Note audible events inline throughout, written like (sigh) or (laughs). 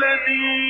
وسهلا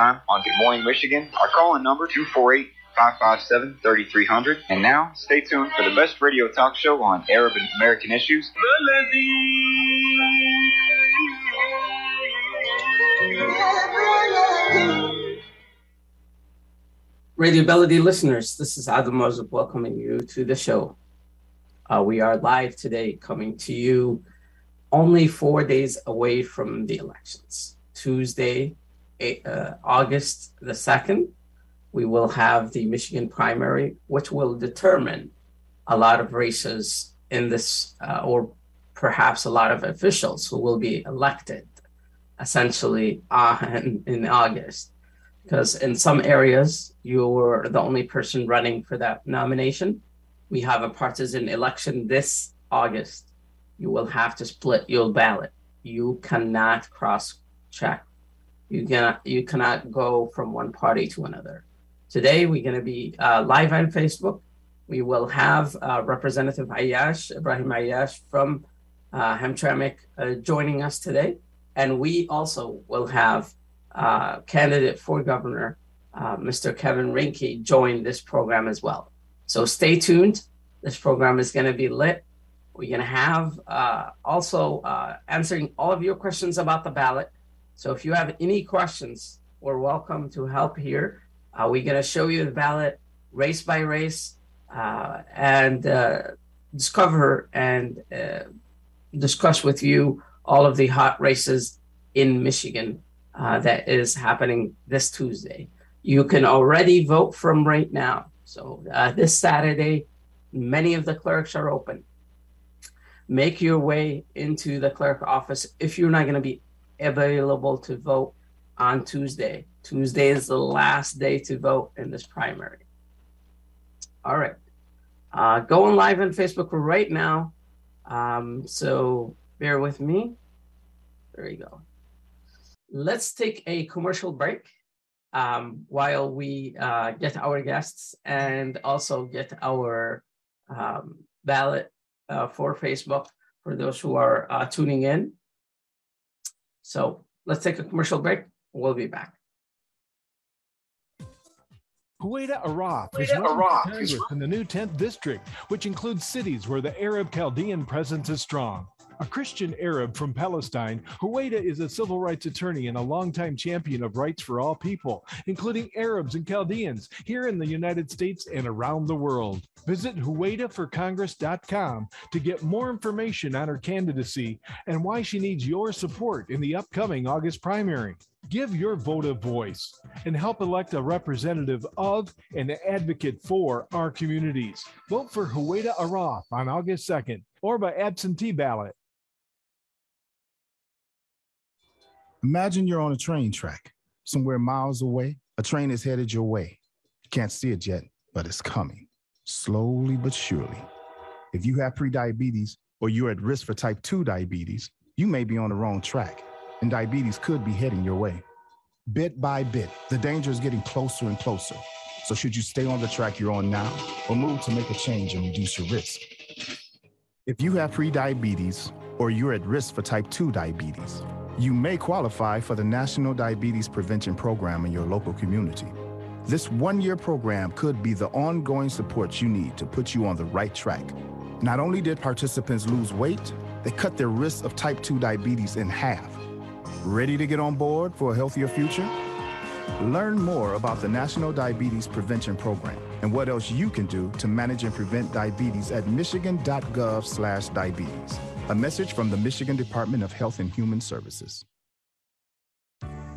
on Good Morning Michigan. Our call-in number 248 557 3300. And now, stay tuned for the best radio talk show on Arab and American issues. Radio listeners, this is Adam Mozub welcoming you to the show. Uh, we are live today, coming to you only four days away from the elections. Tuesday, uh, August the 2nd, we will have the Michigan primary, which will determine a lot of races in this, uh, or perhaps a lot of officials who will be elected essentially uh, in, in August. Because in some areas, you're the only person running for that nomination. We have a partisan election this August. You will have to split your ballot. You cannot cross check. You cannot, you cannot go from one party to another. Today, we're going to be uh, live on Facebook. We will have uh, Representative Aiyash, Ibrahim Aiyash from uh, Hamtramck uh, joining us today. And we also will have uh, candidate for governor, uh, Mr. Kevin Rinke, join this program as well. So stay tuned. This program is going to be lit. We're going to have uh, also answering all of your questions about the ballot. So if you have any questions, we're welcome to help here. Uh, we're going to show you the ballot race by race uh, and uh, discover and uh, discuss with you all of the hot races in Michigan uh, that is happening this Tuesday. You can already vote from right now. So uh, this Saturday, many of the clerks are open. Make your way into the clerk office if you're not going to be available to vote on Tuesday. Tuesday is the last day to vote in this primary. All right. Uh, going live on Facebook right now. Um, so bear with me. There you go. Let's take a commercial break um, while we uh, get our guests and also get our um, ballot uh, for Facebook for those who are uh, tuning in. So let's take a commercial break. We'll be back. Huwaida Araf is Huwaida Araf Congress is- in the new 10th district, which includes cities where the Arab Chaldean presence is strong. A Christian Arab from Palestine, Huwaida is a civil rights attorney and a longtime champion of rights for all people, including Arabs and Chaldeans, here in the United States and around the world. Visit HuwaidaForCongress.com to get more information on her candidacy and why she needs your support in the upcoming August primary. Give your vote a voice and help elect a representative of and an advocate for our communities. Vote for Huwaida Araf on August 2nd or by absentee ballot. Imagine you're on a train track, somewhere miles away. A train is headed your way. You can't see it yet, but it's coming, slowly but surely. If you have prediabetes or you're at risk for type 2 diabetes, you may be on the wrong track, and diabetes could be heading your way. Bit by bit, the danger is getting closer and closer. So, should you stay on the track you're on now or move to make a change and reduce your risk? If you have prediabetes or you're at risk for type 2 diabetes, you may qualify for the National Diabetes Prevention Program in your local community. This one year program could be the ongoing support you need to put you on the right track. Not only did participants lose weight, they cut their risk of type 2 diabetes in half. Ready to get on board for a healthier future? Learn more about the National Diabetes Prevention Program and what else you can do to manage and prevent diabetes at michigan.gov/diabetes. A message from the Michigan Department of Health and Human Services.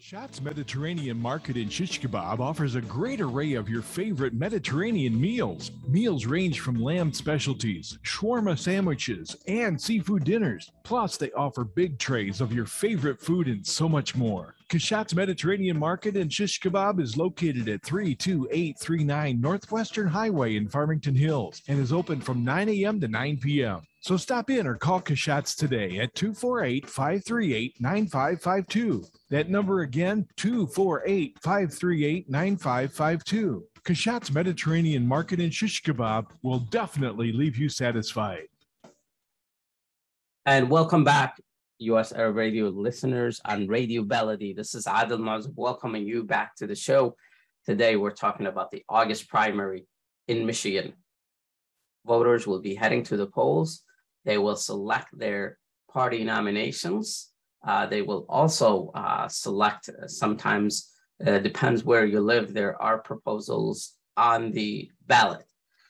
Shots Mediterranean Market in Shish Kebab offers a great array of your favorite Mediterranean meals. Meals range from lamb specialties, shawarma sandwiches, and seafood dinners. Plus, they offer big trays of your favorite food and so much more. Kashat's Mediterranean Market and Shish Kebab is located at 32839 Northwestern Highway in Farmington Hills and is open from 9 a.m. to 9 p.m. So stop in or call Kashat's today at 248 538 9552. That number again, 248 538 9552. Kashat's Mediterranean Market and Shish Kebab will definitely leave you satisfied. And welcome back, US Air Radio listeners on Radio Baladi. This is Adil Mazub welcoming you back to the show. Today we're talking about the August primary in Michigan. Voters will be heading to the polls they will select their party nominations. Uh, they will also uh, select, uh, sometimes uh, depends where you live, there are proposals on the ballot.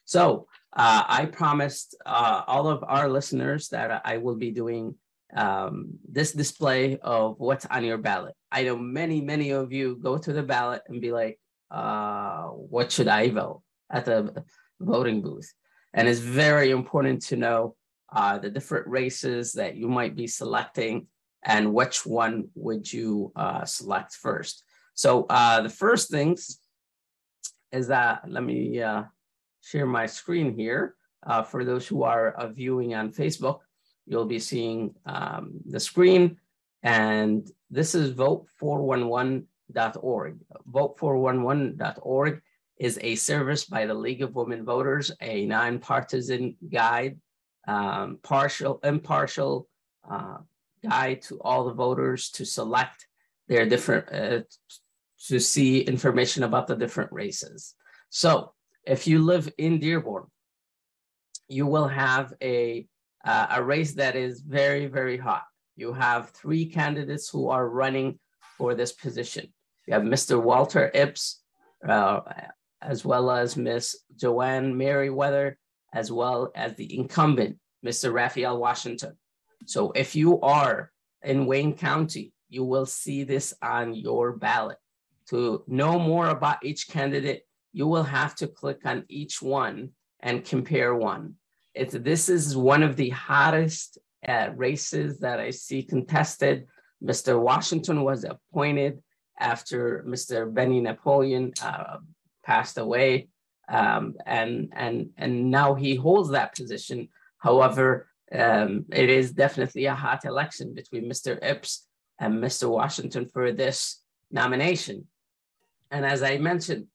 So uh, I promised uh, all of our listeners that I will be doing um, this display of what's on your ballot. I know many, many of you go to the ballot and be like, uh, what should I vote at the voting booth? And it's very important to know uh, the different races that you might be selecting, and which one would you uh, select first. So uh, the first things is that, let me uh, share my screen here. Uh, for those who are viewing on Facebook, you'll be seeing um, the screen. And this is vote411.org. Vote411.org is a service by the League of Women Voters, a nonpartisan guide um, partial, impartial uh, guide to all the voters to select their different, uh, to see information about the different races. So if you live in Dearborn, you will have a, uh, a race that is very, very hot. You have three candidates who are running for this position. You have Mr. Walter Epps, uh, as well as Miss Joanne Merriweather, as well as the incumbent, Mr. Raphael Washington. So if you are in Wayne County, you will see this on your ballot. To know more about each candidate, you will have to click on each one and compare one. It's, this is one of the hottest uh, races that I see contested. Mr. Washington was appointed after Mr. Benny Napoleon uh, passed away. Um, and, and, and now he holds that position. However, um, it is definitely a hot election between Mr. Epps and Mr. Washington for this nomination. And as I mentioned,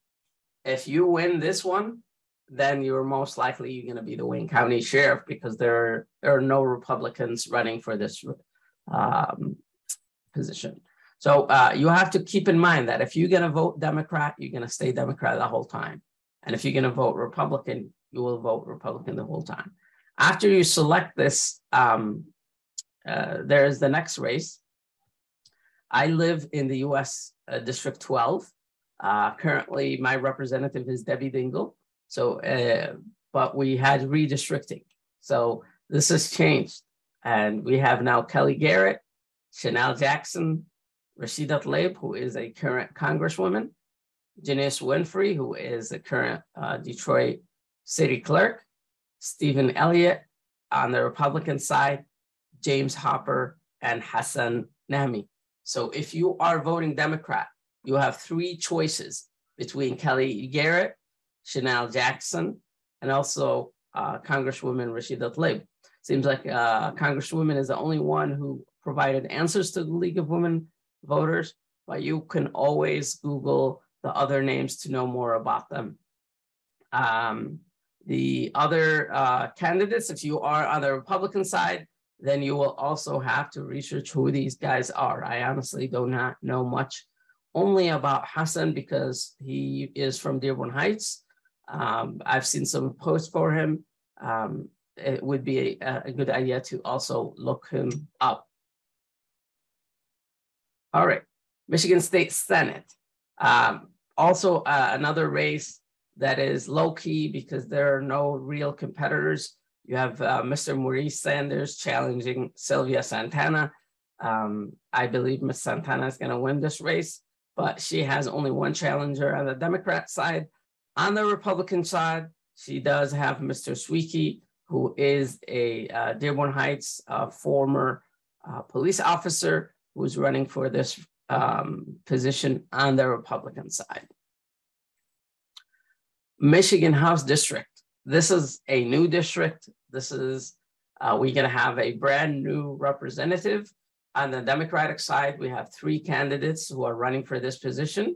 if you win this one, then you're most likely going to be the Wayne County Sheriff because there are, there are no Republicans running for this um, position. So uh, you have to keep in mind that if you're going to vote Democrat, you're going to stay Democrat the whole time. And if you're going to vote Republican, you will vote Republican the whole time. After you select this, um, uh, there is the next race. I live in the US uh, District 12. Uh, currently, my representative is Debbie Dingell. So, uh, but we had redistricting. So this has changed. And we have now Kelly Garrett, Shanelle Jackson, Rashida Tlaib, who is a current congresswoman, Janice Winfrey, who is a current uh, Detroit city clerk, Stephen Elliott on the Republican side, James Hopper, and Hassan Nehme. So if you are voting Democrat, you have three choices between Kelly Garrett, Shanelle Jackson, and also uh, Congresswoman Rashida Tlaib. Seems like uh, Congresswoman is the only one who provided answers to the League of Women Voters, but you can always Google the other names to know more about them. Um, the other uh, candidates, if you are on the Republican side, then you will also have to research who these guys are. I honestly do not know much only about Hassan because he is from Dearborn Heights. Um, I've seen some posts for him. Um, it would be a, a, good idea to also look him up. All right, Michigan State Senate. Um, also uh, another race that is low key because there are no real competitors. You have uh, Mr. Maurice Sanders challenging Sylvia Santana. Um, I believe Ms. Santana is going to win this race, but she has only one challenger on the Democrat side. On the Republican side, she does have Mr. Sweeky, who is a uh, Dearborn Heights uh, former uh, police officer who's running for this um, position on the Republican side. Michigan House District. This is a new district. This is, uh, we're gonna have a brand new representative. On the Democratic side, we have three candidates who are running for this position.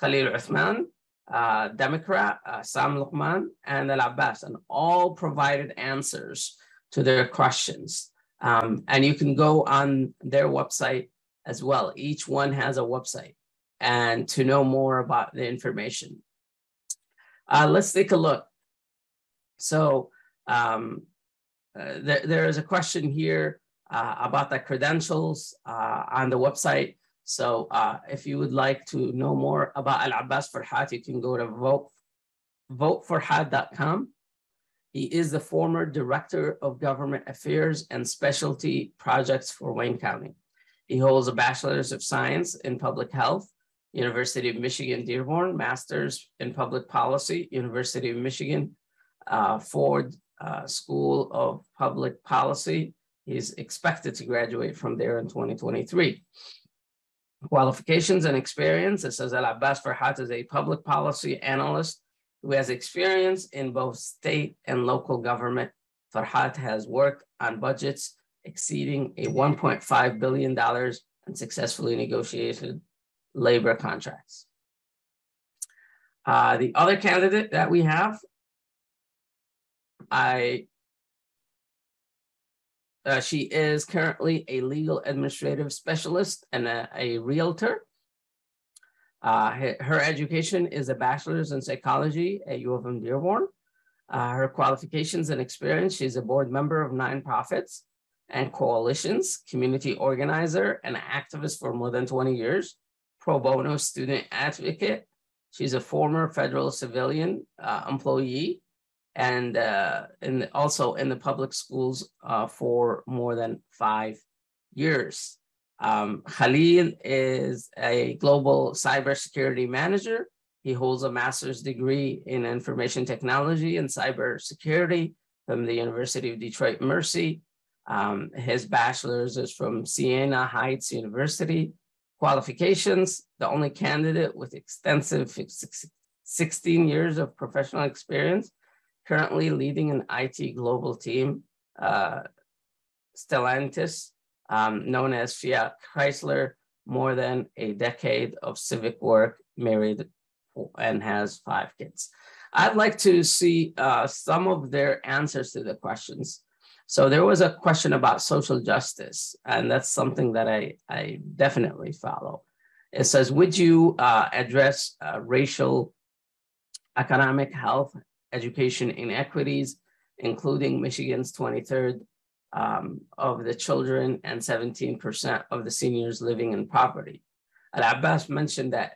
Khalil Uthman, uh, Democrat, uh, Sam Luqman, and Alabas, and all provided answers to their questions. Um, and you can go on their website as well. Each one has a website and to know more about the information. Uh, let's take a look. So um, uh, there, there is a question here uh, about the credentials uh, on the website. So uh, if you would like to know more about Alabas Farhat, you can go to vote, voteforhat.com. He is the former Director of Government Affairs and Specialty Projects for Wayne County. He holds a Bachelor's of Science in Public Health, University of Michigan Dearborn, Master's in Public Policy, University of Michigan uh, Ford uh, School of Public Policy. He's expected to graduate from there in 2023. Qualifications and experience, it says Alabas Farhat is a public policy analyst who has experience in both state and local government. Farhat has worked on budgets exceeding a $1.5 billion and successfully negotiated labor contracts. Uh, the other candidate that we have, I, uh, she is currently a legal administrative specialist and a, a realtor. Uh, her, education is a bachelor's in psychology at U of M Dearborn. Uh, her qualifications and experience, she's a board member of nonprofits and coalitions, community organizer, and activist for more than 20 years, pro bono student advocate. She's a former federal civilian uh, employee and uh, in, also in the public schools uh, for more than five years. Um, Khalil is a global cybersecurity manager. He holds a master's degree in information technology and cybersecurity from the University of Detroit Mercy um, his bachelor's is from Siena Heights University. Qualifications, the only candidate with extensive 16 years of professional experience, currently leading an IT global team, uh, Stellantis, um, known as Fiat Chrysler, more than a decade of civic work, married and has five kids. I'd like to see uh, some of their answers to the questions. So there was a question about social justice, and that's something that I, I definitely follow. It says, would you uh, address uh, racial, economic, health, education inequities, including Michigan's 23rd um, of the children and 17% of the seniors living in poverty? Alabas mentioned that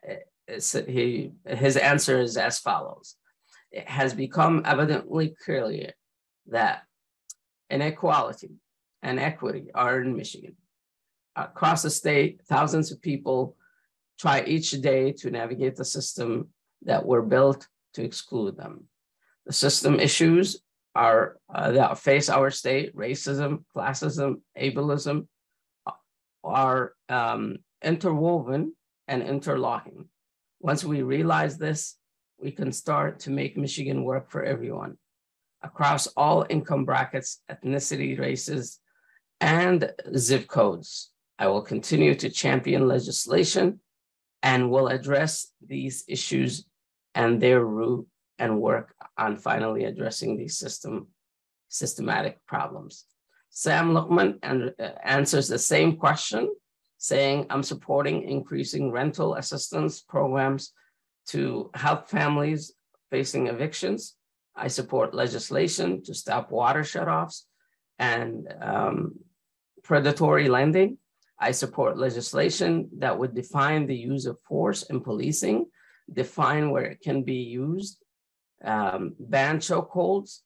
he, his answer is as follows. It has become evidently clear that inequality and equity are in Michigan. Across the state, thousands of people try each day to navigate the system that were built to exclude them. System issues are uh, that face our state, racism, classism, ableism, uh, are um, interwoven and interlocking. Once we realize this, we can start to make Michigan work for everyone across all income brackets, ethnicity, races, and zip codes. I will continue to champion legislation and will address these issues and their root and work on finally addressing these system systematic problems. Sam Luqman and, uh, answers the same question, saying, I'm supporting increasing rental assistance programs to help families facing evictions. I support legislation to stop water shutoffs and um, predatory lending. I support legislation that would define the use of force in policing, define where it can be used, um, ban chokeholds,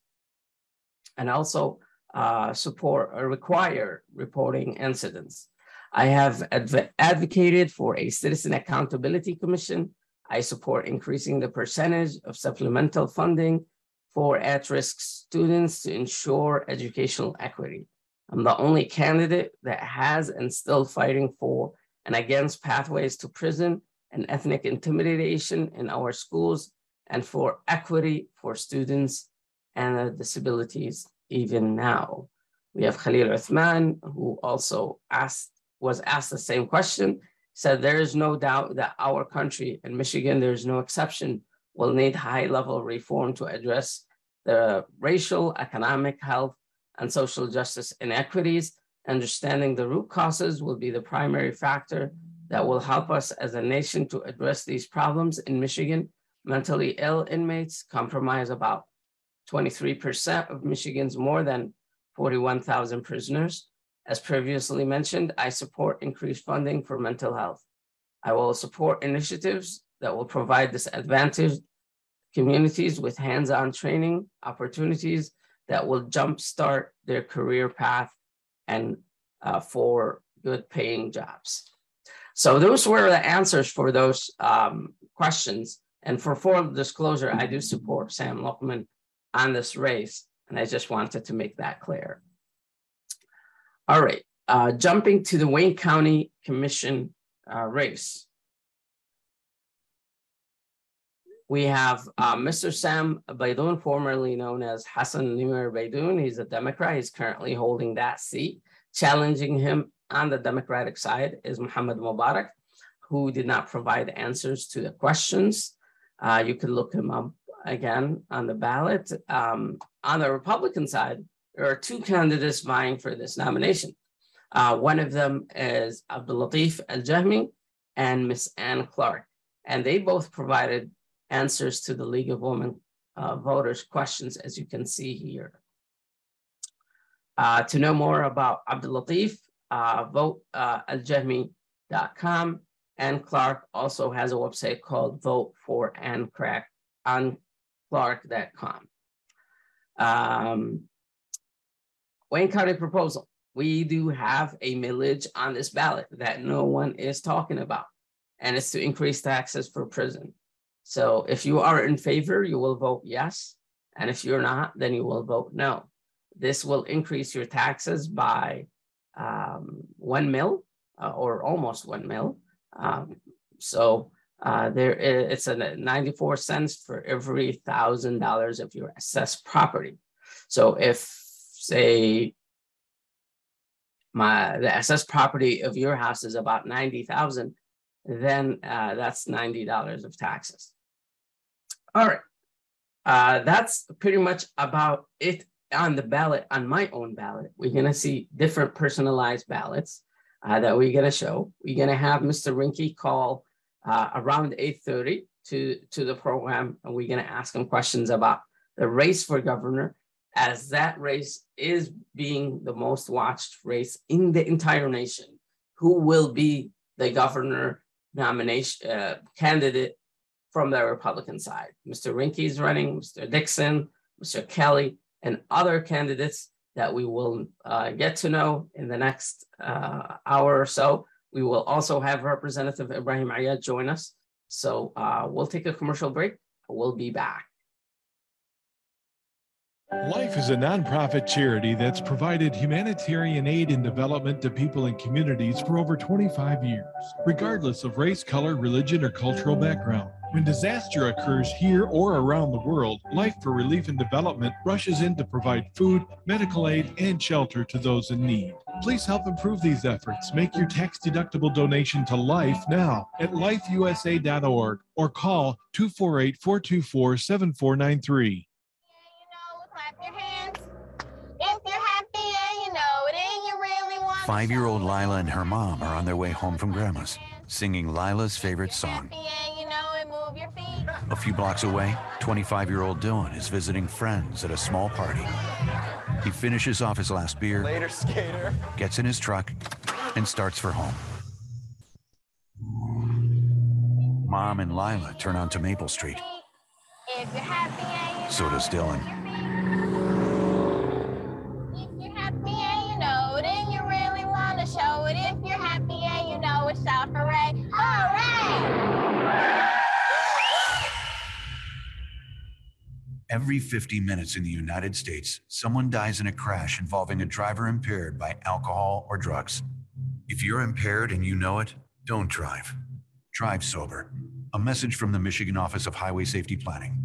and also uh, support or require reporting incidents. I have adv advocated for a citizen accountability commission. I support increasing the percentage of supplemental funding for at-risk students to ensure educational equity. I'm the only candidate that has and still fighting for and against pathways to prison and ethnic intimidation in our schools and for equity for students and disabilities even now. We have Khalil Uthman, who also asked, was asked the same question, said there is no doubt that our country and Michigan, there is no exception, will need high level reform to address the racial, economic, health, and social justice inequities. Understanding the root causes will be the primary factor that will help us as a nation to address these problems in Michigan. Mentally ill inmates comprise about 23% of Michigan's more than 41,000 prisoners. As previously mentioned, I support increased funding for mental health. I will support initiatives that will provide disadvantaged communities with hands-on training opportunities that will jumpstart their career path and uh, for good paying jobs. So those were the answers for those um, questions. And for full disclosure, I do support Sam Luqman on this race. And I just wanted to make that clear. All right, uh, jumping to the Wayne County Commission uh, race. We have uh, Mr. Sam Baydoun, formerly known as Hassan Nimir Baydoun. He's a Democrat. He's currently holding that seat. Challenging him on the Democratic side is Muhammad Mubarak, who did not provide answers to the questions. Uh, you can look him up again on the ballot. Um, on the Republican side, there are two candidates vying for this nomination. Uh, one of them is Abdul Latif Al Jahmi and Miss Ann Clark, and they both provided answers to the League of Women uh, Voters questions, as you can see here. Uh, to know more about Abdul Latif, uh, vote uh, aljahmi.com. Ann Clark also has a website called Vote for Ann Crack on clark.com. Um, Wayne County proposal. We do have a millage on this ballot that no one is talking about, and it's to increase taxes for prison. So if you are in favor, you will vote yes. And if you're not, then you will vote no. This will increase your taxes by um, one mil uh, or almost one mil. Um, so uh, there it's a 94 cents for every thousand dollars of your assessed property. So if say my the assessed property of your house is about 90,000, then uh, that's $90 of taxes. All right. Uh, that's pretty much about it on the ballot, on my own ballot. We're going to see different personalized ballots uh, that we're going to show. We're going to have Mr. Rinke call uh, around 8.30 to, to the program, and we're going to ask him questions about the race for governor, as that race is being the most watched race in the entire nation. Who will be the governor nomination uh, candidate from the Republican side? Mr. Rinke is running, Mr. Dixon, Mr. Kelly, and other candidates that we will uh, get to know in the next uh, hour or so. We will also have Representative Ibrahim Ayad join us. So uh, we'll take a commercial break. We'll be back. Life is a nonprofit charity that's provided humanitarian aid and development to people and communities for over 25 years, regardless of race, color, religion, or cultural background. When disaster occurs here or around the world, Life for Relief and Development rushes in to provide food, medical aid, and shelter to those in need. Please help improve these efforts. Make your tax deductible donation to Life now at lifeusa.org or call 248 424 7493. Five year old Lila and her mom are on their way home from Grandma's, singing Lila's favorite song. A few blocks away, 25 year old Dylan is visiting friends at a small party. He finishes off his last beer, Later, skater. gets in his truck, and starts for home. Mom and Lila turn onto Maple Street. If you're happy and you So does Dylan. Every 50 minutes in the United States, someone dies in a crash involving a driver impaired by alcohol or drugs. If you're impaired and you know it, don't drive. Drive sober. A message from the Michigan Office of Highway Safety Planning.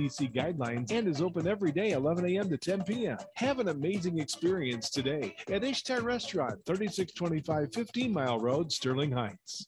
CDC guidelines and is open every day 11 a.m. to 10 p.m. Have an amazing experience today at Ishtar Restaurant, 3625 15 Mile Road, Sterling Heights.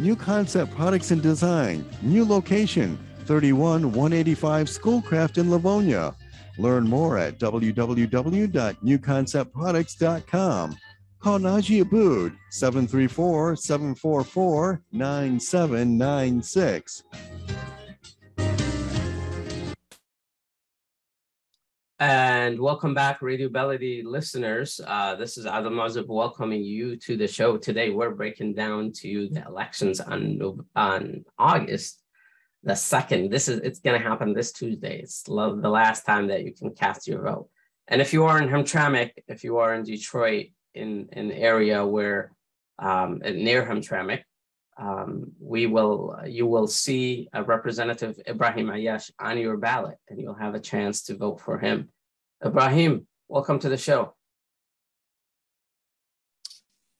New Concept Products and Design, new location, 31 185 Schoolcraft in Livonia. Learn more at www.newconceptproducts.com. Call Najee Abood 734 744 9796. And welcome back, Radio Baladi listeners. Uh, this is Adam Mazub welcoming you to the show. Today, we're breaking down to you the elections on, on August the 2nd. This is it's going to happen this Tuesday. It's lo- the last time that you can cast your vote. And if you are in Hamtramck, if you are in Detroit, in an area where um, near Hamtramck, um, we will you will see a representative Ibrahim Aiyash on your ballot, and you'll have a chance to vote for him. Ibrahim, welcome to the show.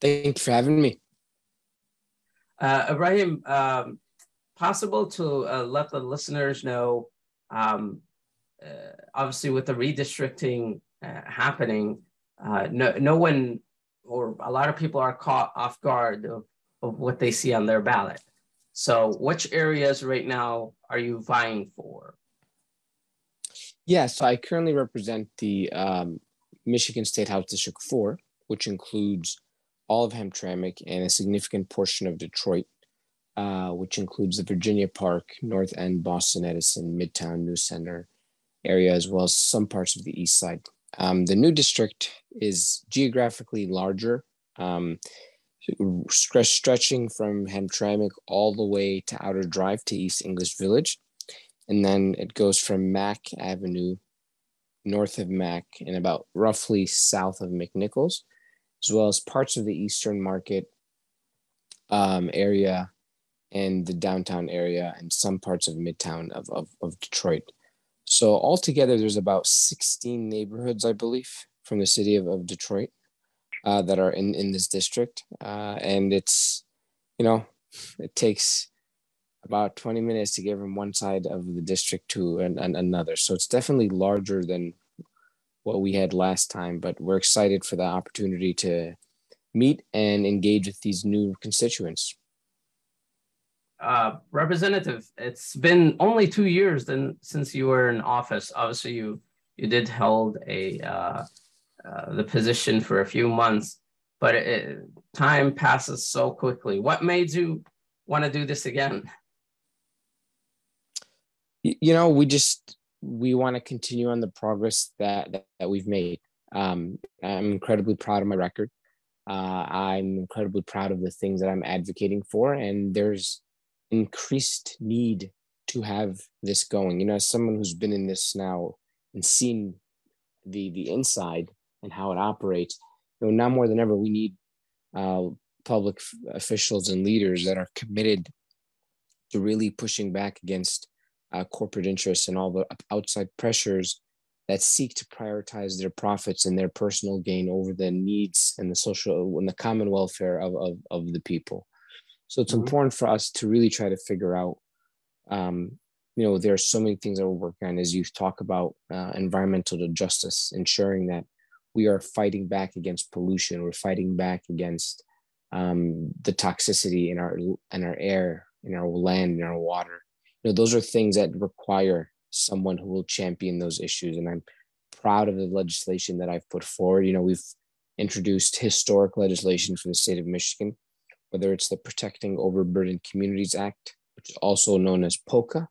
Thank you for having me. Uh, Ibrahim, um, possible to uh, let the listeners know, um, uh, obviously with the redistricting uh, happening, uh, no, no one or a lot of people are caught off guard of, of what they see on their ballot. So, which areas right now are you vying for? Yeah, so I currently represent the um, Michigan State House District 4, which includes all of Hamtramck and a significant portion of Detroit, uh, which includes the Virginia Park, North End, Boston Edison, Midtown, New Center area, as well as some parts of the East Side. Um, the new district is geographically larger, um, stretching from Hamtramck all the way to Outer Drive to East English Village. And then it goes from Mack Avenue north of Mack and about roughly south of McNichols, as well as parts of the Eastern Market um, area and the downtown area and some parts of Midtown of, of, of Detroit. So altogether, there's about 16 neighborhoods, I believe, from the city of, of Detroit uh, that are in, in this district. Uh, and it's, you know, it takes about 20 minutes to get from one side of the district to an, an, another. So it's definitely larger than what we had last time, but we're excited for the opportunity to meet and engage with these new constituents. Uh, representative, it's been only two years then since you were in office. Obviously, you you did hold a uh, uh, the position for a few months, but it, time passes so quickly. What made you want to do this again? you know we just we want to continue on the progress that that, that we've made um, i'm incredibly proud of my record uh, i'm incredibly proud of the things that i'm advocating for and there's increased need to have this going you know as someone who's been in this now and seen the the inside and how it operates you know now more than ever we need uh, public officials and leaders that are committed to really pushing back against uh, corporate interests and all the outside pressures that seek to prioritize their profits and their personal gain over the needs and the social and the common welfare of, of, of the people. So it's mm-hmm. important for us to really try to figure out, um, you know, there are so many things that we're working on as you talk about uh, environmental justice, ensuring that we are fighting back against pollution, we're fighting back against um, the toxicity in our in our air, in our land, in our water. You know those are things that require someone who will champion those issues. And i'm proud of the legislation that i've put forward. You know we've introduced historic legislation for the state of michigan whether it's the protecting overburdened communities act which is also known as poca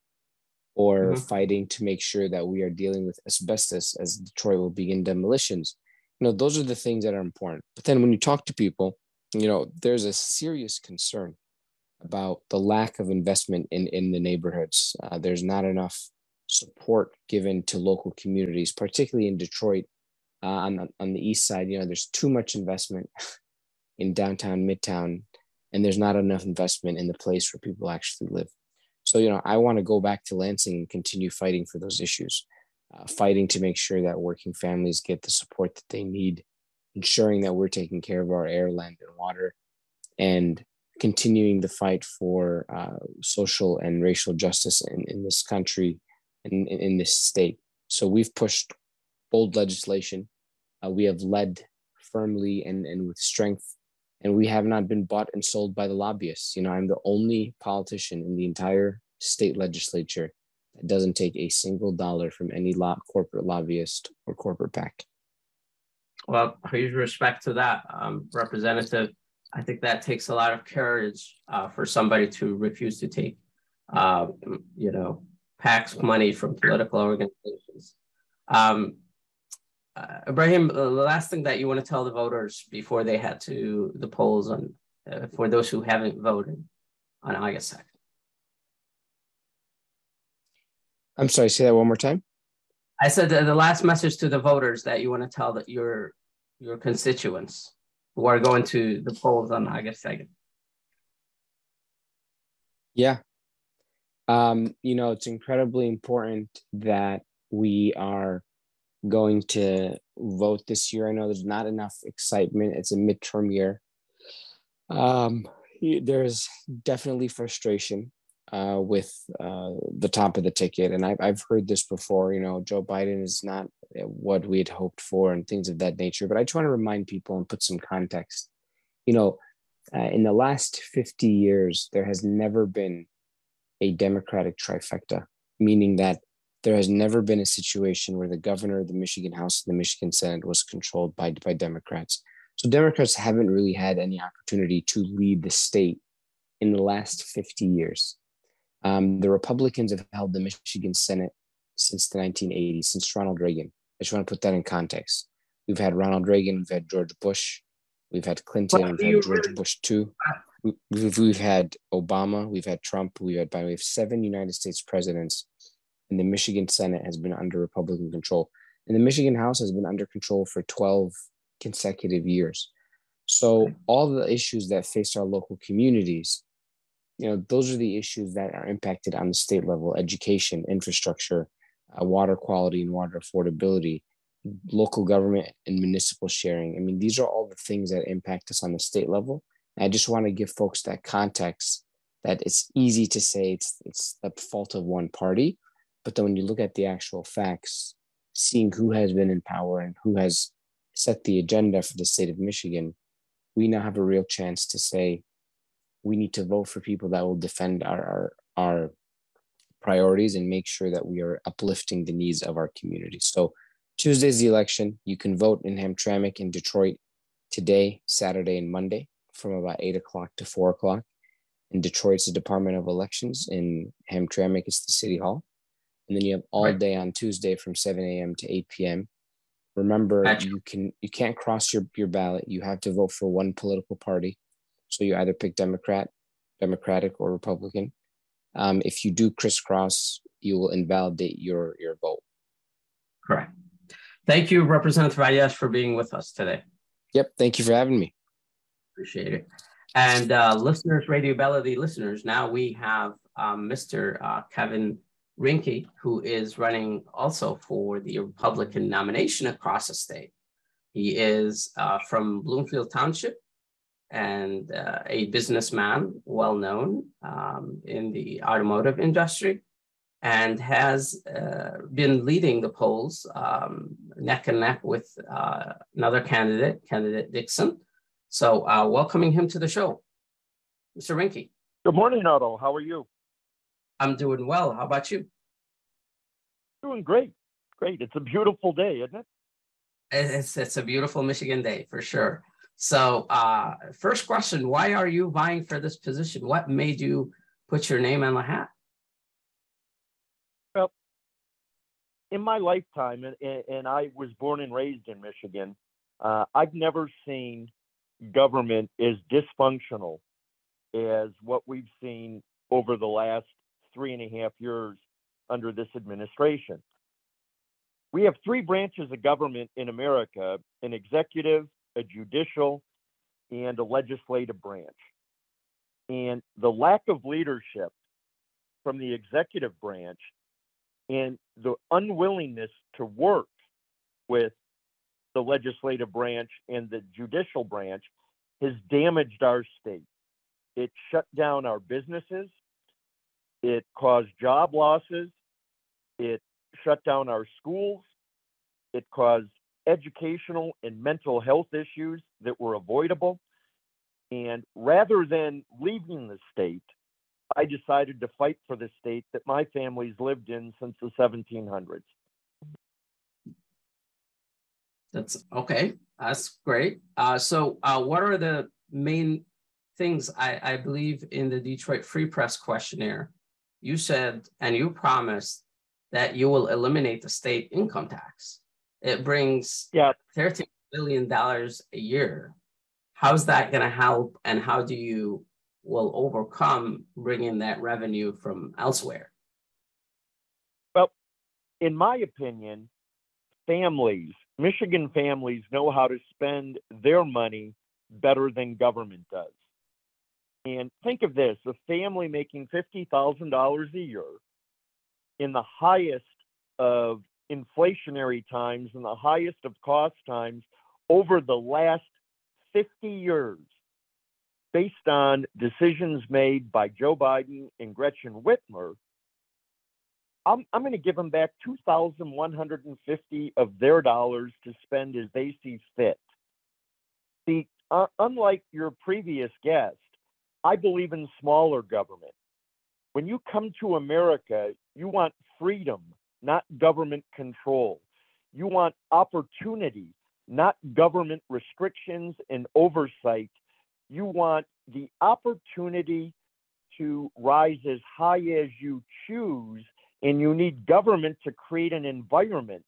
or mm-hmm. fighting to make sure that we are dealing with asbestos as detroit will begin demolitions you know those are the things that are important but then when you talk to people you know there's a serious concern about the lack of investment in, in the neighborhoods. Uh, there's not enough support given to local communities, particularly in Detroit uh, on, on the east side. You know, there's too much investment (laughs) in downtown, midtown, and there's not enough investment in the place where people actually live. So, you know, I want to go back to Lansing and continue fighting for those issues, uh, fighting to make sure that working families get the support that they need, ensuring that we're taking care of our air, land, and water, and continuing the fight for uh, social and racial justice in, in this country and in, in, this state. So we've pushed bold legislation. Uh, we have led firmly and, and with strength, and we have not been bought and sold by the lobbyists. You know, I'm the only politician in the entire state legislature that doesn't take a single dollar from any lo- corporate lobbyist or corporate PAC. Well, huge respect to that, um, Representative. I think that takes a lot of courage uh, for somebody to refuse to take, uh, you know, PACs money from political organizations. Um, uh, Ibrahim, the last thing that you want to tell the voters before they head to the polls on, uh, for those who haven't voted on August 2nd. I'm sorry, say that one more time. I said the last message to the voters that you want to tell that your your constituents who are going to the polls on August 2nd. Yeah. Um, you know, it's incredibly important that we are going to vote this year. I know there's not enough excitement. It's a midterm year. Um, there's definitely frustration uh, with uh, the top of the ticket. And I've, I've heard this before, you know, Joe Biden is not what we had hoped for and things of that nature. But I just want to remind people and put some context. You know, Uh, in the last 50 years, there has never been a Democratic trifecta, meaning that there has never been a situation where the governor, of the Michigan House, and the Michigan Senate was controlled by, by Democrats. So Democrats haven't really had any opportunity to lead the state in the last 50 years. Um, the Republicans have held the Michigan Senate since the 1980s, since Ronald Reagan. I just want to put that in context. We've had Ronald Reagan, we've had George Bush, we've had Clinton, we've had George Bush too. We've, we've had Obama, we've had Trump, we've had we have seven United States presidents, and the Michigan Senate has been under Republican control, and the Michigan House has been under control for 12 consecutive years. So all the issues that face our local communities you know those are the issues that are impacted on the state level education infrastructure uh, water quality and water affordability local government and municipal sharing. I mean these are all the things that impact us on the state level. And i just want to give folks that context that it's easy to say it's it's the fault of one party but then when you look at the actual facts seeing who has been in power and who has set the agenda for the state of michigan we now have a real chance to say we need to vote for people that will defend our, our, our priorities and make sure that we are uplifting the needs of our community. So Tuesday's the election. You can vote in Hamtramck in Detroit today, Saturday, and Monday from about eight o'clock to four o'clock. In Detroit, it's the Department of Elections. In Hamtramck, it's the City Hall. And then you have all right. day on Tuesday from 7 a.m. to 8 p.m. Remember, gotcha. you can you can't cross your, your ballot. You have to vote for one political party. So you either pick Democrat, Democratic, or Republican. Um, if you do crisscross, you will invalidate your your vote. Correct. Thank you, Representative Aiyash, for being with us today. Yep. Thank you for having me. Appreciate it. And uh, listeners, Radio Baladi listeners, now we have um, Mr. Uh, Kevin Rinke, who is running also for the Republican nomination across the state. He is uh, from Bloomfield Township, and uh, a businessman, well known um, in the automotive industry, and has uh, been leading the polls um, neck and neck with uh, another candidate, candidate Dixon. So, uh, welcoming him to the show, Mr. Rinke. Good morning, Otto. How are you? I'm doing well. How about you? Doing great. Great. It's a beautiful day, isn't it? It's, it's a beautiful Michigan day for sure. So, uh, first question why are you vying for this position? What made you put your name on the hat? Well, in my lifetime, and, and I was born and raised in Michigan, uh, I've never seen government as dysfunctional as what we've seen over the last three and a half years under this administration. We have three branches of government in America an executive, a judicial, and a legislative branch. And the lack of leadership from the executive branch and the unwillingness to work with the legislative branch and the judicial branch has damaged our state. It shut down our businesses. It caused job losses. It shut down our schools. It caused educational and mental health issues that were avoidable. And rather than leaving the state, I decided to fight for the state that my family's lived in since the 1700s. That's okay. That's great. Uh, so, uh, what are the main things I, I believe in the Detroit Free Press questionnaire? You said and you promised that you will eliminate the state income tax. It brings yeah. $13 billion a year. How's that going to help? And how do you will overcome bringing that revenue from elsewhere? Well, in my opinion, families, Michigan families know how to spend their money better than government does. And think of this a family making $50,000 a year in the highest of inflationary times and the highest of cost times over the last 50 years based on decisions made by Joe Biden and Gretchen Whitmer, I'm, I'm going to give them back 2,150 of their dollars to spend as they see fit. See, uh, unlike your previous guest, I believe in smaller government. When you come to America, you want freedom, not government control. You want opportunity, not government restrictions and oversight. You want the opportunity to rise as high as you choose, and you need government to create an environment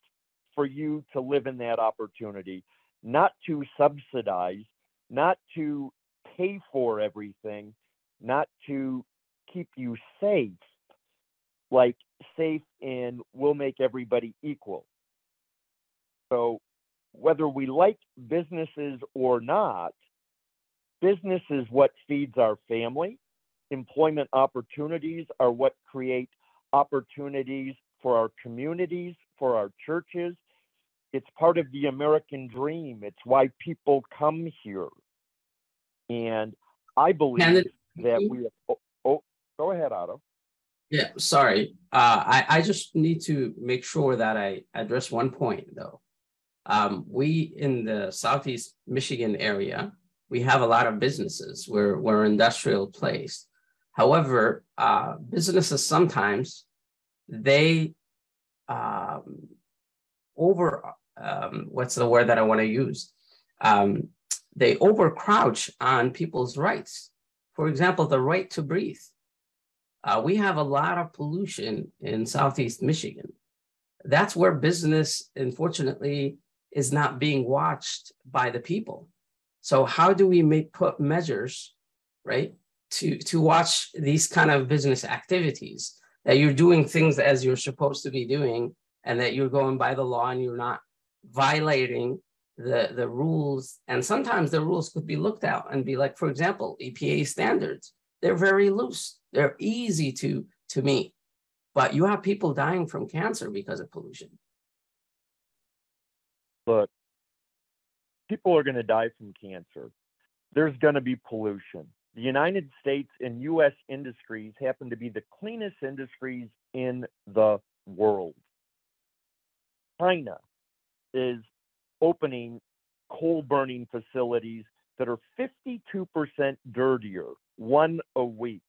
for you to live in that opportunity, not to subsidize, not to pay for everything, not to keep you safe, like safe and will make everybody equal. So, whether we like businesses or not, business is what feeds our family. Employment opportunities are what create opportunities for our communities, for our churches. It's part of the American dream. It's why people come here. And I believe that we have, oh, oh, go ahead, Otto. Yeah, sorry. Uh, I, I just need to make sure that I address one point though. Um, we in the Southeast Michigan area, we have a lot of businesses. We're, we're industrial place. However, uh, businesses sometimes they um, over um, what's the word that I want to use? Um, they overcrouch on people's rights. For example, the right to breathe. Uh, we have a lot of pollution in Southeast Michigan. That's where business, unfortunately, is not being watched by the people. So how do we make put measures, right, to to watch these kind of business activities that you're doing things as you're supposed to be doing, and that you're going by the law and you're not violating the the rules. And sometimes the rules could be looked at and be like, for example, EPA standards. They're very loose. They're easy to to meet, but you have people dying from cancer because of pollution. Look, people are going to die from cancer. There's going to be pollution. The United States and US industries happen to be the cleanest industries in the world. China is opening coal burning facilities that are 52% dirtier, one a week.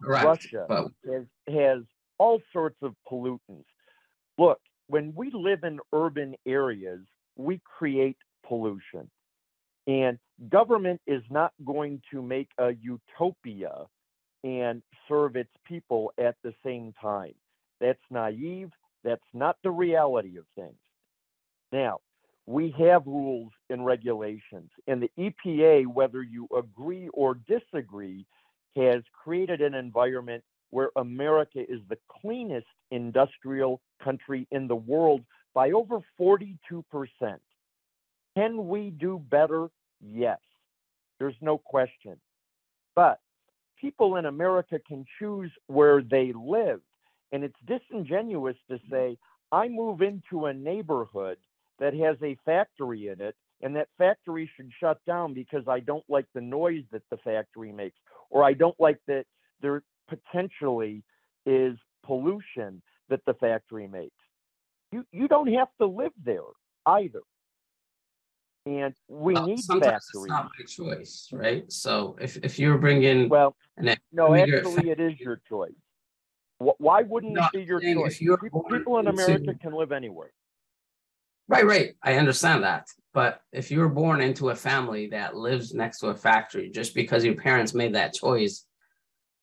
Right. Russia But has, has all sorts of pollutants. Look, when we live in urban areas, we create pollution. And government is not going to make a utopia and serve its people at the same time. That's naive. That's not the reality of things. Now, we have rules and regulations, and the EPA, whether you agree or disagree, has created an environment where America is the cleanest industrial country in the world by over 42%. Can we do better? Yes, there's no question. But people in America can choose where they live. And it's disingenuous to say, I move into a neighborhood that has a factory in it, and that factory should shut down because I don't like the noise that the factory makes, or I don't like that there potentially is pollution that the factory makes. You, you don't have to live there either. And we Well, need sometimes factories. it's not my choice, right? So if, if you're bringing Well, no, actually, it is your choice. Why wouldn't No, it be your choice? you're Pe- People in America can live anywhere. Right, right. I understand that. But if you were born into a family that lives next to a factory just because your parents made that choice,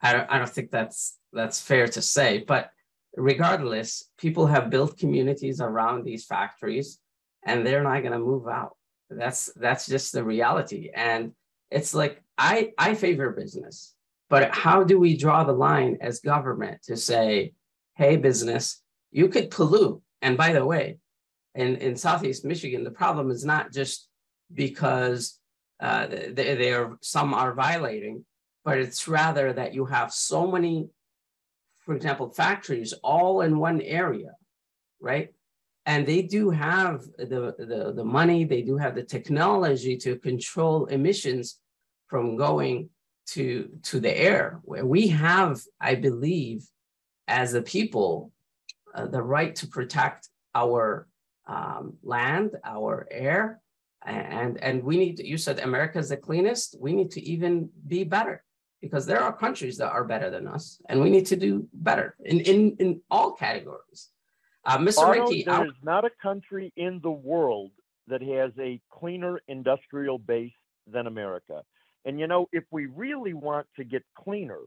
I don't I don't think that's that's fair to say. But regardless, people have built communities around these factories and they're not gonna move out. That's that's just the reality. And it's like I I favor business, but how do we draw the line as government to say, hey, business, you could pollute. And by the way, in, in Southeast Michigan, the problem is not just because uh, they, they are some are violating, but it's rather that you have so many, for example, factories all in one area, right? And they do have the, the, the money, they do have the technology to control emissions from going to, to the air. Where we have, I believe, as a people, uh, the right to protect our um, land, our air, and and we need to, you said america is the cleanest we need to even be better because there are countries that are better than us and we need to do better in in, in all categories uh, mr Otto, Rinke, there is not a country in the world that has a cleaner industrial base than America. And you know, if we really want to get cleaner,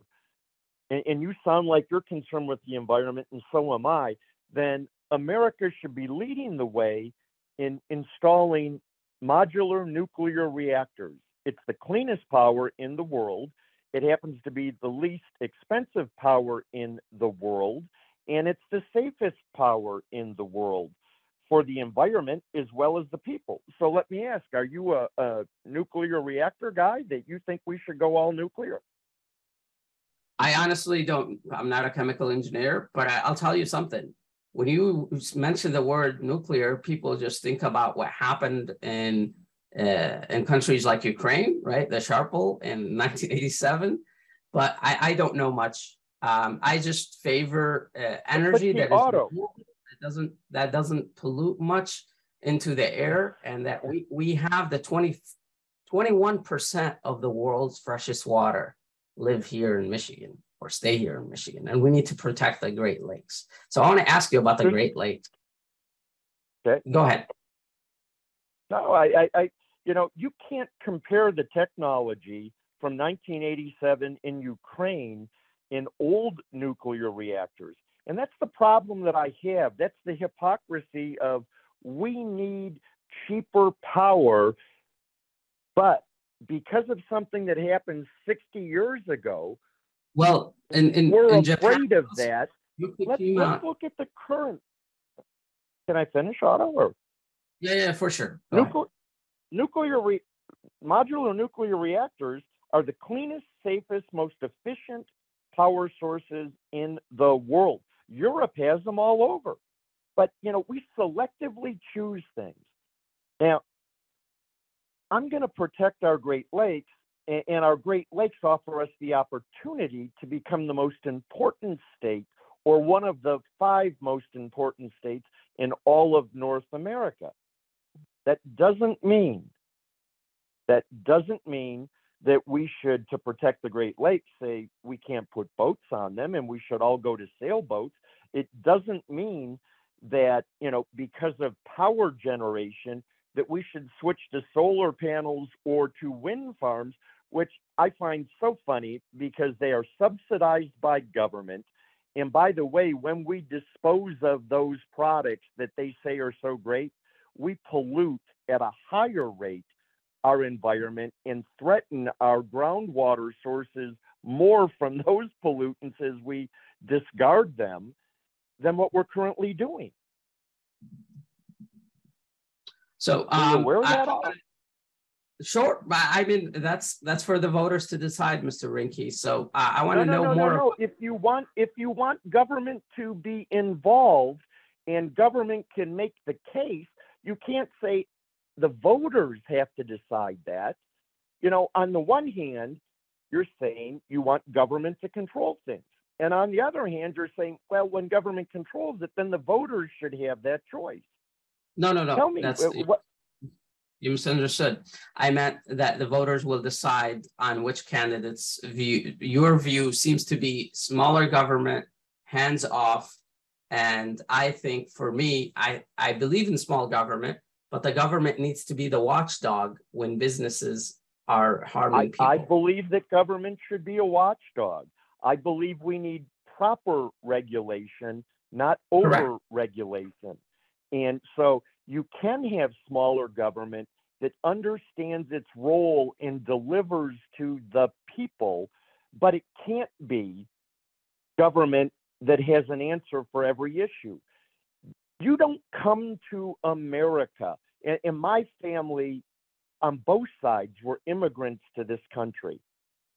and, and you sound like you're concerned with the environment, and so am I, then America should be leading the way in installing modular nuclear reactors. It's the cleanest power in the world. It happens to be the least expensive power in the world, and it's the safest power in the world for the environment as well as the people. So let me ask are you a, a nuclear reactor guy that you think we should go all nuclear? I honestly don't, I'm not a chemical engineer, but I, I'll tell you something. When you mention the word nuclear, people just think about what happened in uh, in countries like Ukraine, right? The Chernobyl (laughs) 1987. But I, I don't know much. Um, I just favor uh, energy that is auto- that doesn't that doesn't pollute much into the air, and that we we have the 20, 21% of the world's freshest water live here in Michigan or stay here in Michigan, and we need to protect the Great Lakes. So I want to ask you about the mm-hmm. Great Lakes. Okay. Go ahead. No, I, I, I, you know, you can't compare the technology from 1987 in Ukraine in old nuclear reactors. And that's the problem that I have. That's the hypocrisy of we need cheaper power, but because of something that happened 60 years ago, Well, in in, we're in Japan, afraid of that. Let's, let's look at the current. Can I finish, Otto? Or yeah, yeah, for sure. Go nuclear, nuclear re- modular nuclear reactors are the cleanest, safest, most efficient power sources in the world. Europe has them all over. But, you know, we selectively choose things. Now, I'm going to protect our Great Lakes, and our Great Lakes offer us the opportunity to become the most important state or one of the five most important states in all of North America. That doesn't mean that doesn't mean that we should, to protect the Great Lakes, say we can't put boats on them and we should all go to sailboats. It doesn't mean that, you know, because of power generation, that we should switch to solar panels or to wind farms, which I find so funny because they are subsidized by government. And by the way, when we dispose of those products that they say are so great, we pollute at a higher rate our environment and threaten our groundwater sources more (laughs) from those pollutants as we discard them than what we're currently doing. So um, of I- that? Otto? Sure, but I mean that's that's for the voters to decide, Mr. Rinke. So uh, I want to no, no, know no, more. No, no. If you want, if you want government to be involved, and government can make the case, you can't say the voters have to decide that. You know, on the one hand, you're saying you want government to control things, and on the other hand, you're saying, well, when government controls it, then the voters should have that choice. No, no, no. Tell me, That's what? you misunderstood. I meant that the voters will decide on which candidates view. Your view seems to be smaller government, hands off, and I think for me, I I believe in small government, but the government needs to be the watchdog when businesses are harming I, people. I believe that government should be a watchdog. I believe we need proper regulation, not over regulation. And so you can have smaller government that understands its role and delivers to the people, but it can't be government that has an answer for every issue. You don't come to America, and, my family on both sides were immigrants to this country.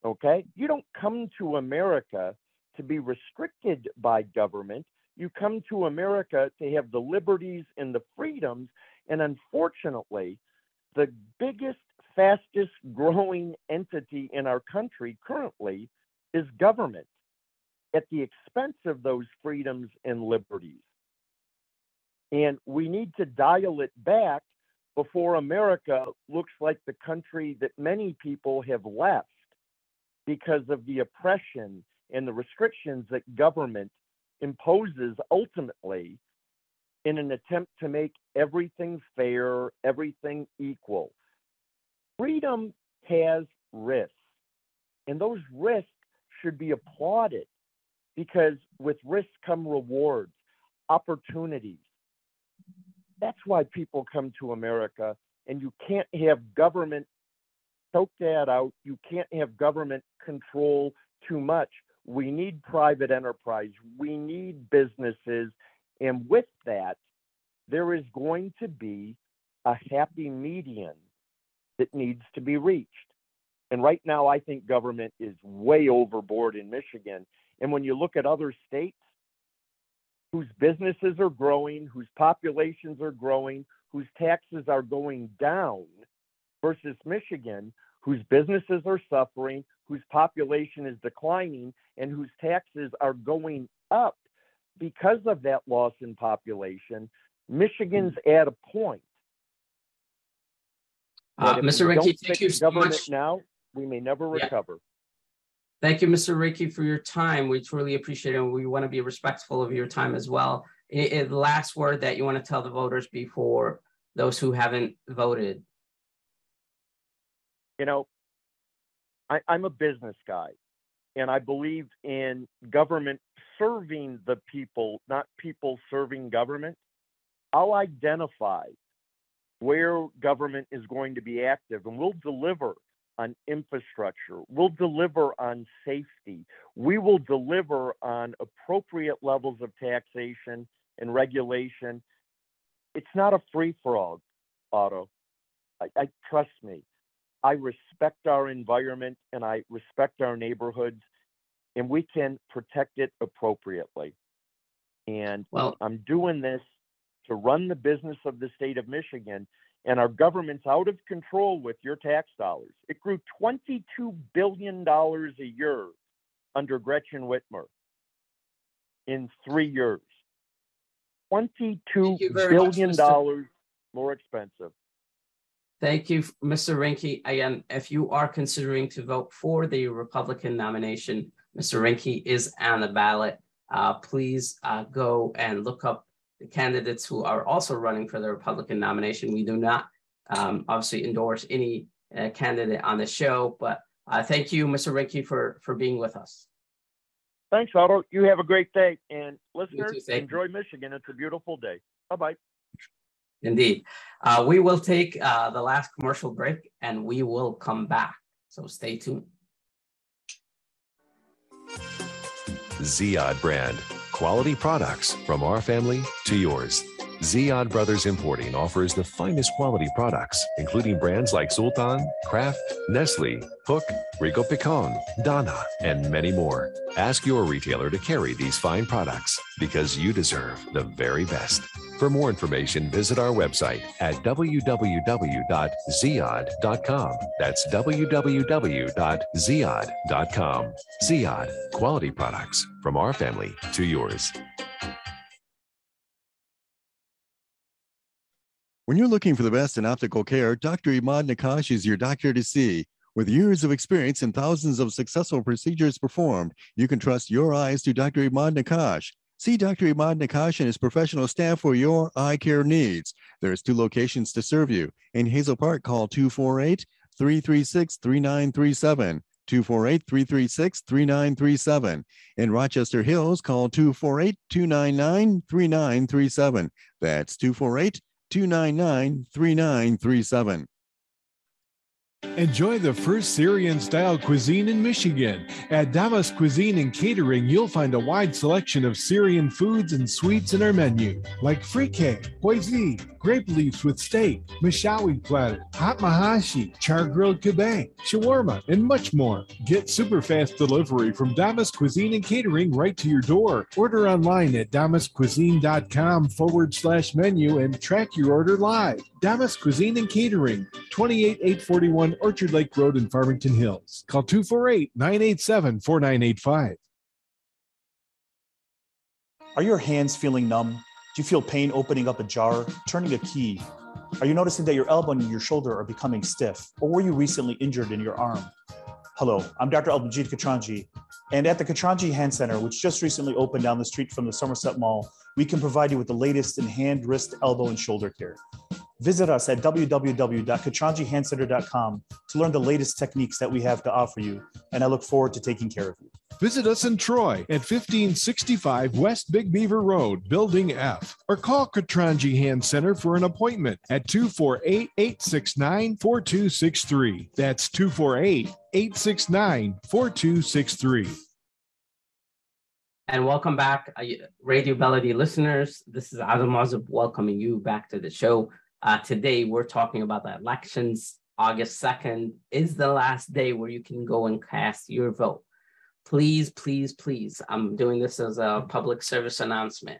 Okay? You don't come to America to be restricted by government. You come to America to have the liberties and the freedoms. And unfortunately, the biggest, fastest growing entity in our country currently is government at the expense of those freedoms and liberties. And we need to dial it back before America looks like the country that many people have left because of the oppression and the restrictions that government imposes ultimately in an attempt to make everything fair, everything equal. Freedom has risks, and those risks should be applauded because with risks come rewards, opportunities. That's why people come to America, and you can't have government choke that out. You can't have government control too much. We need private enterprise. We need businesses. And with that, there is going to be a happy median that needs to be reached. And right now, I think government is way overboard in Michigan. And when you look at other states whose businesses are growing, whose populations are growing, whose taxes are going down versus Michigan, whose businesses are suffering, whose population is declining, and whose taxes are going up because of that loss in population, Michigan's at a point. Uh, Mr. Rinke, thank you so government much. now, we may never Yeah. recover. Thank you, Mr. Rinke, for your time. We truly appreciate it. and We want to be respectful of your time as well. I- I- the last word that you want to tell the voters before those who haven't voted. you know, I, I'm a business guy, and I believe in government serving the people, not people serving government. I'll identify where government is going to be active, and we'll deliver on infrastructure. We'll deliver on safety. We will deliver on appropriate levels of taxation and regulation. It's not a free for all, Otto. I, I trust me. I respect our environment and I respect our neighborhoods, and we can protect it appropriately. And Well, I'm doing this to run the business of the state of Michigan, and our government's out of control with your tax dollars. It grew $22 billion a year under Gretchen Whitmer in three years. $22 billion much, dollars more expensive. Thank you, Mr. Rinke. Again, if you are considering to vote for the Republican nomination, Mr. Rinke is on the ballot. Uh, please uh, go and look up the candidates who are also running for the Republican nomination. We do not um, obviously endorse any uh, candidate on the show, but uh, thank you, Mr. Rinke, for for being with us. Thanks, Otto. You have a great day. And listeners, too, enjoy Michigan. It's a beautiful day. Bye bye. Indeed. Uh, we will take uh, the last commercial break and we will come back. So stay tuned. Ziad brand. Quality products from our family to yours. Ziad Brothers Importing offers the finest quality products, including brands like Sultan, Kraft, Nestle, Hook, Rico Picon, Donna, and many more. Ask your retailer to carry these fine products because you deserve the very best. For more information, visit our website at www.ziad.com. That's www.ziad.com. Ziad, quality products from our family to yours. When you're looking for the best in optical care, Dr. Imad Nakash is your doctor to see. With years of experience and thousands of successful procedures performed, you can trust your eyes to Dr. Imad Nakash. See Dr. Imad Nakash and his professional staff for your eye care needs. There's two locations to serve you. In Hazel Park, call 248 336 3937. 248 336 3937. In Rochester Hills, call 248 299 3937. That's 248 299 3937. Enjoy the first Syrian style cuisine in Michigan. At Damas Cuisine and Catering, you'll find a wide selection of Syrian foods and sweets in our menu, like frike, poisi, grape leaves with steak, mishawi platter, hot mahashi, char grilled kebab, shawarma, and much more. Get super fast delivery from Damas Cuisine and Catering right to your door. Order online at damascuisine.com forward slash menu and track your order live. Damas Cuisine and Catering, 28841 Orchard Lake Road in Farmington Hills. Call 248 987 4985. Are your hands feeling numb? Do you feel pain opening up a jar, turning a key? Are you noticing that your elbow and your shoulder are becoming stiff? Or were you recently injured in your arm? Hello, I'm Dr. Albanjit Katranji, and at the Katranji Hand Center, which just recently opened down the street from the Somerset Mall, we can provide you with the latest in hand, wrist, elbow, and shoulder care. Visit us at www.katranjihandcenter.com to learn the latest techniques that we have to offer you, and I look forward to taking care of you. Visit us in Troy at 1565 West Big Beaver Road, Building F, or call Katranji Hand Center for an appointment at 248 869 4263. That's 248 869 4263. And welcome back, uh, Radio Baladi listeners. This is Adam Mazub welcoming you back to the show. Uh, today, we're talking about the elections. August 2nd is the last day where you can go and cast your vote please, please, please, I'm doing this as a public service announcement.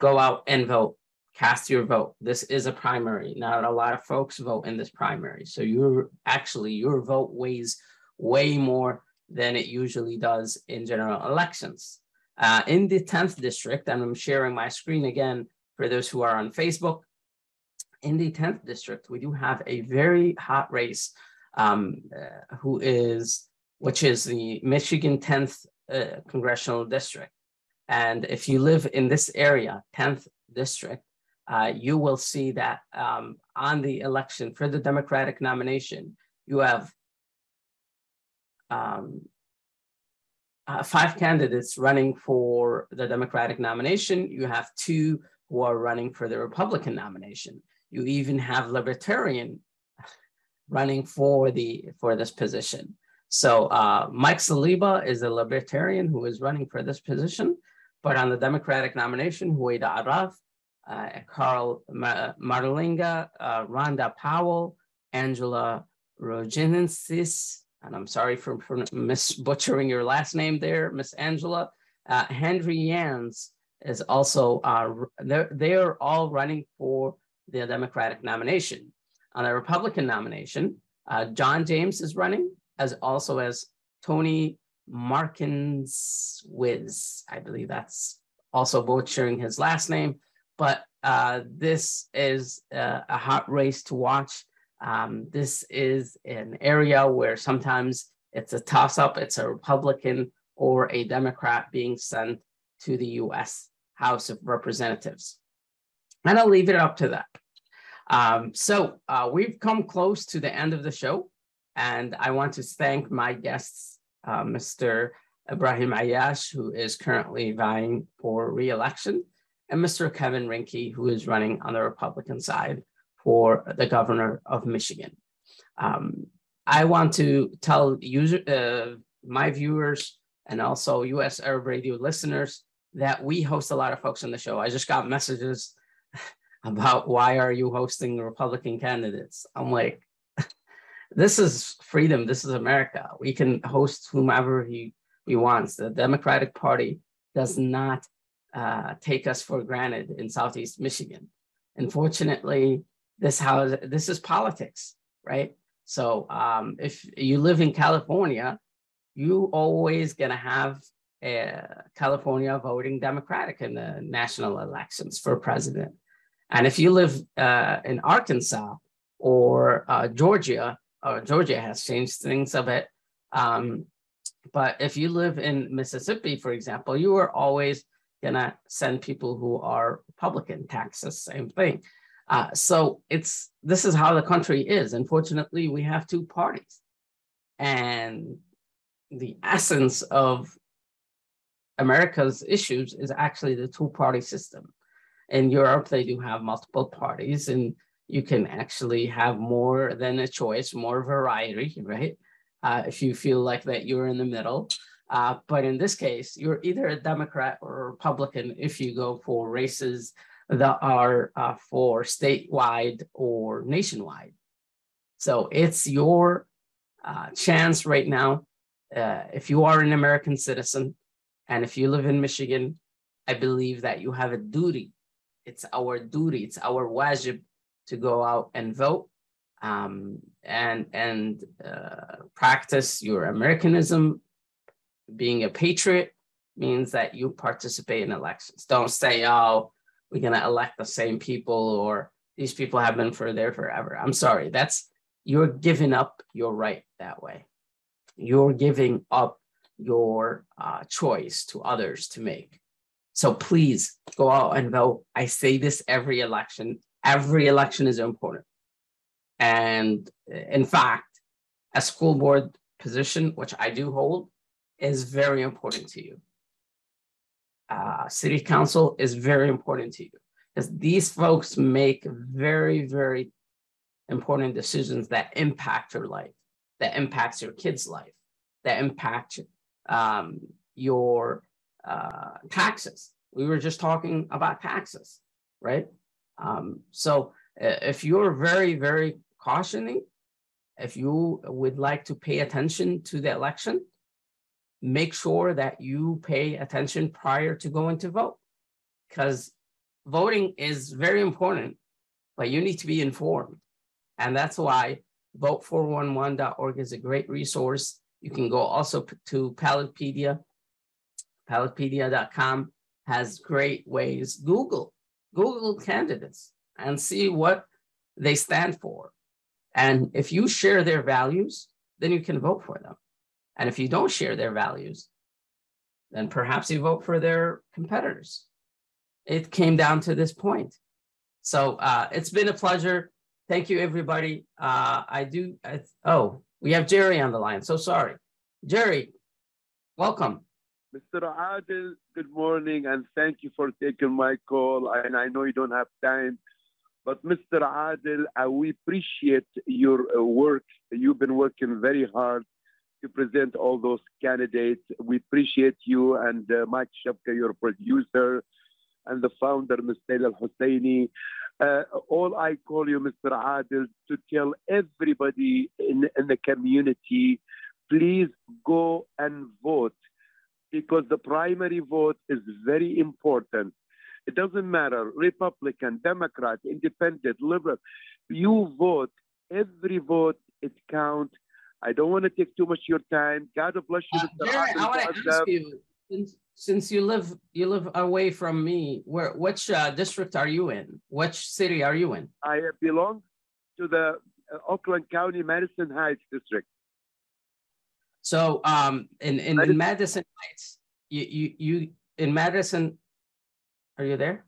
Go out and vote, cast your vote. This is a primary. Not a lot of folks vote in this primary. So you're actually, your vote weighs way more than it usually does in general elections. Uh, in the 10th district, and I'm sharing my screen again for those who are on Facebook. In the 10th district, we do have a very hot race um, uh, who is which is the Michigan 10th uh, congressional district. And if you live in this area, 10th district, uh, you will see that um, on the election for the Democratic nomination, you have um, uh, five candidates running for the Democratic nomination. You have two who are running for the Republican nomination. You even have Libertarian running for the for this position. So uh, Mike Saliba is a libertarian who is running for this position, but on the Democratic nomination, Huwaida Arraf, uh, Carl Marlinga, uh, Rhonda Powell, Angela Rogenensis, and I'm sorry for, for mis butchering your last name there, Miss Angela. Uh, Henry Yans is also, uh, they're, they're all running for the Democratic nomination. On the Republican nomination, uh, John James is running, as also as Tony Markins Wiz. I believe that's also butchering his last name, but uh, this is a, a, hot race to watch. Um, this is an area where sometimes it's a toss up, it's a Republican or a Democrat being sent to the US House of Representatives. And I'll leave it up to that. Um, so uh, we've come close to the end of the show. And I want to thank my guests, uh, Mr. Ibrahim Aiyash, who is currently vying for re-election, and Mr. Kevin Rinke, who is running on the Republican side for the governor of Michigan. Um, I want to tell user, uh, my viewers and also US Arab Radio listeners that we host a lot of folks on the show. I just got messages about why are you hosting Republican candidates? I'm like, (laughs) this is freedom. This is America. We can host whomever he, he wants. The Democratic Party does not uh, take us for granted in Southeast Michigan. Unfortunately, this how this is politics, right? So um, if you live in California, you always gonna have a California voting Democratic in the national elections for president. And if you live uh, in Arkansas or uh, Georgia, or Georgia has changed things a bit. Um, but if you live in Mississippi, for example, you are always gonna send people who are Republican. taxes, same thing. Uh, so it's this is how the country is. Unfortunately, we have two parties, and the essence of America's issues is actually the two-party system. In Europe, they do have multiple parties, and you can actually have more than a choice, more variety, right? Uh, if you feel like that you're in the middle. Uh, but in this case, you're either a Democrat or a Republican if you go for races that are uh, for statewide or nationwide. So it's your uh, chance right now. Uh, if you are an American citizen and if you live in Michigan, I believe that you have a duty. It's our duty, it's our wajib to go out and vote um, and and uh, practice your Americanism. Being a patriot means that you participate in elections. Don't say, "Oh, we're going to elect the same people," or These people have been for there forever. I'm sorry. That's you're giving up your right that way. You're giving up your uh, choice to others to make. So please go out and vote. I say this every election. Every election is important. And in fact, a school board position, which I do hold, is very important to you. Uh, city council is very important to you because these folks make very, very important decisions that impact your life, that impacts your kid's life, that impact um, your uh, taxes. We were just talking about taxes, right? Um, so if you're very, very cautioning, if you would like to pay attention to the election, make sure that you pay attention prior to going to vote because voting is very important, but you need to be informed. And that's why vote411.org is a great resource. You can go also to Ballotpedia. Ballotpedia.com has great ways. Google, Google candidates and see what they stand for. And if you share their values, then you can vote for them. And if you don't share their values, then perhaps you vote for their competitors. It came down to this point. So uh, it's been a pleasure. Thank you, everybody. Uh, I do. I, oh, we have Jerry on the line. So sorry. Jerry, welcome. Mr. Adil, good morning and thank you for taking my call. And I know you don't have time but Mr. Adil, uh, we appreciate your uh, work. You've been working very hard to present all those candidates. We appreciate you and uh, Mike Shapka, your producer, and the founder, Mr. Al Husseini. Uh, all I call you, Mr. Adil, to tell everybody in, in the community, please go and vote because the primary vote is very important. It doesn't matter, Republican, Democrat, Independent, Liberal. You vote. Every vote it counts. I don't want to take too much of your time. God bless you. Uh, I want to ask you, since, since you live you live away from me, where which uh, district are you in? Which city are you in? I belong to the uh, Oakland County Madison Heights district. So, um, in in Madison, in Madison Heights, you you you in Madison are you there?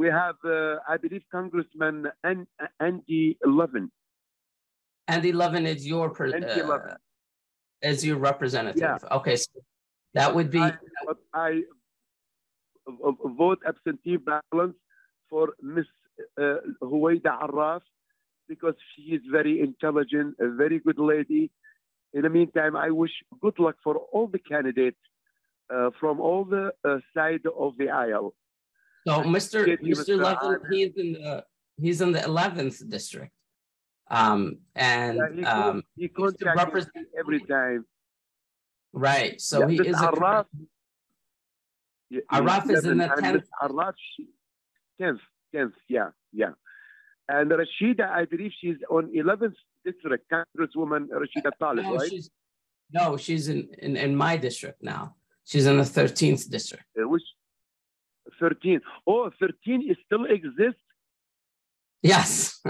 We have, uh, I believe, Congressman Andy Levin. Andy Levin is your per, Andy uh, as your representative. Yeah. Okay, so that would be. I, I vote absentee balance for Miss uh, Huwaida Arraf because she is very intelligent, a very good lady. In the meantime, I wish good luck for all the candidates uh, from all the uh, side of the aisle. So Mr. Mr. Levin, he's in the he's in the 11th district. Um, and yeah, he um, he represent every time. Right. So yeah, he is Arraf, a Arraf is in the 10th. Arraf, 10th, 10th, yeah, yeah. And Rashida, I believe she's on 11th district, Congresswoman Rashida Tlaib, no, right? She's, no, she's in, in, in my district now. She's in the 13th district. Which 13. Oh, 13 it still exists? Yes.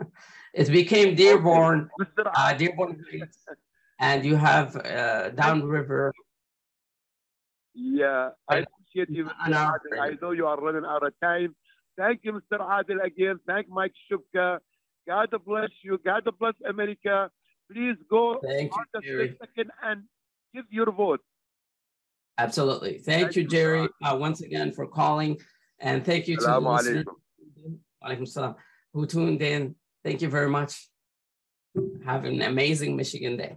(laughs) it became Dearborn, uh, Dearborn (laughs) and you have uh, Downriver. Yeah, I appreciate you, Mr. I know you are running out of time. Thank you, Mr. Adil, again. Thank Mike Shupka. God bless you. God bless America. Please go Thank you, second and give your vote. Absolutely. Thank you, Jerry, uh, once again for calling. And thank you to the listeners who tuned in. Thank you very much. Have an amazing Michigan day.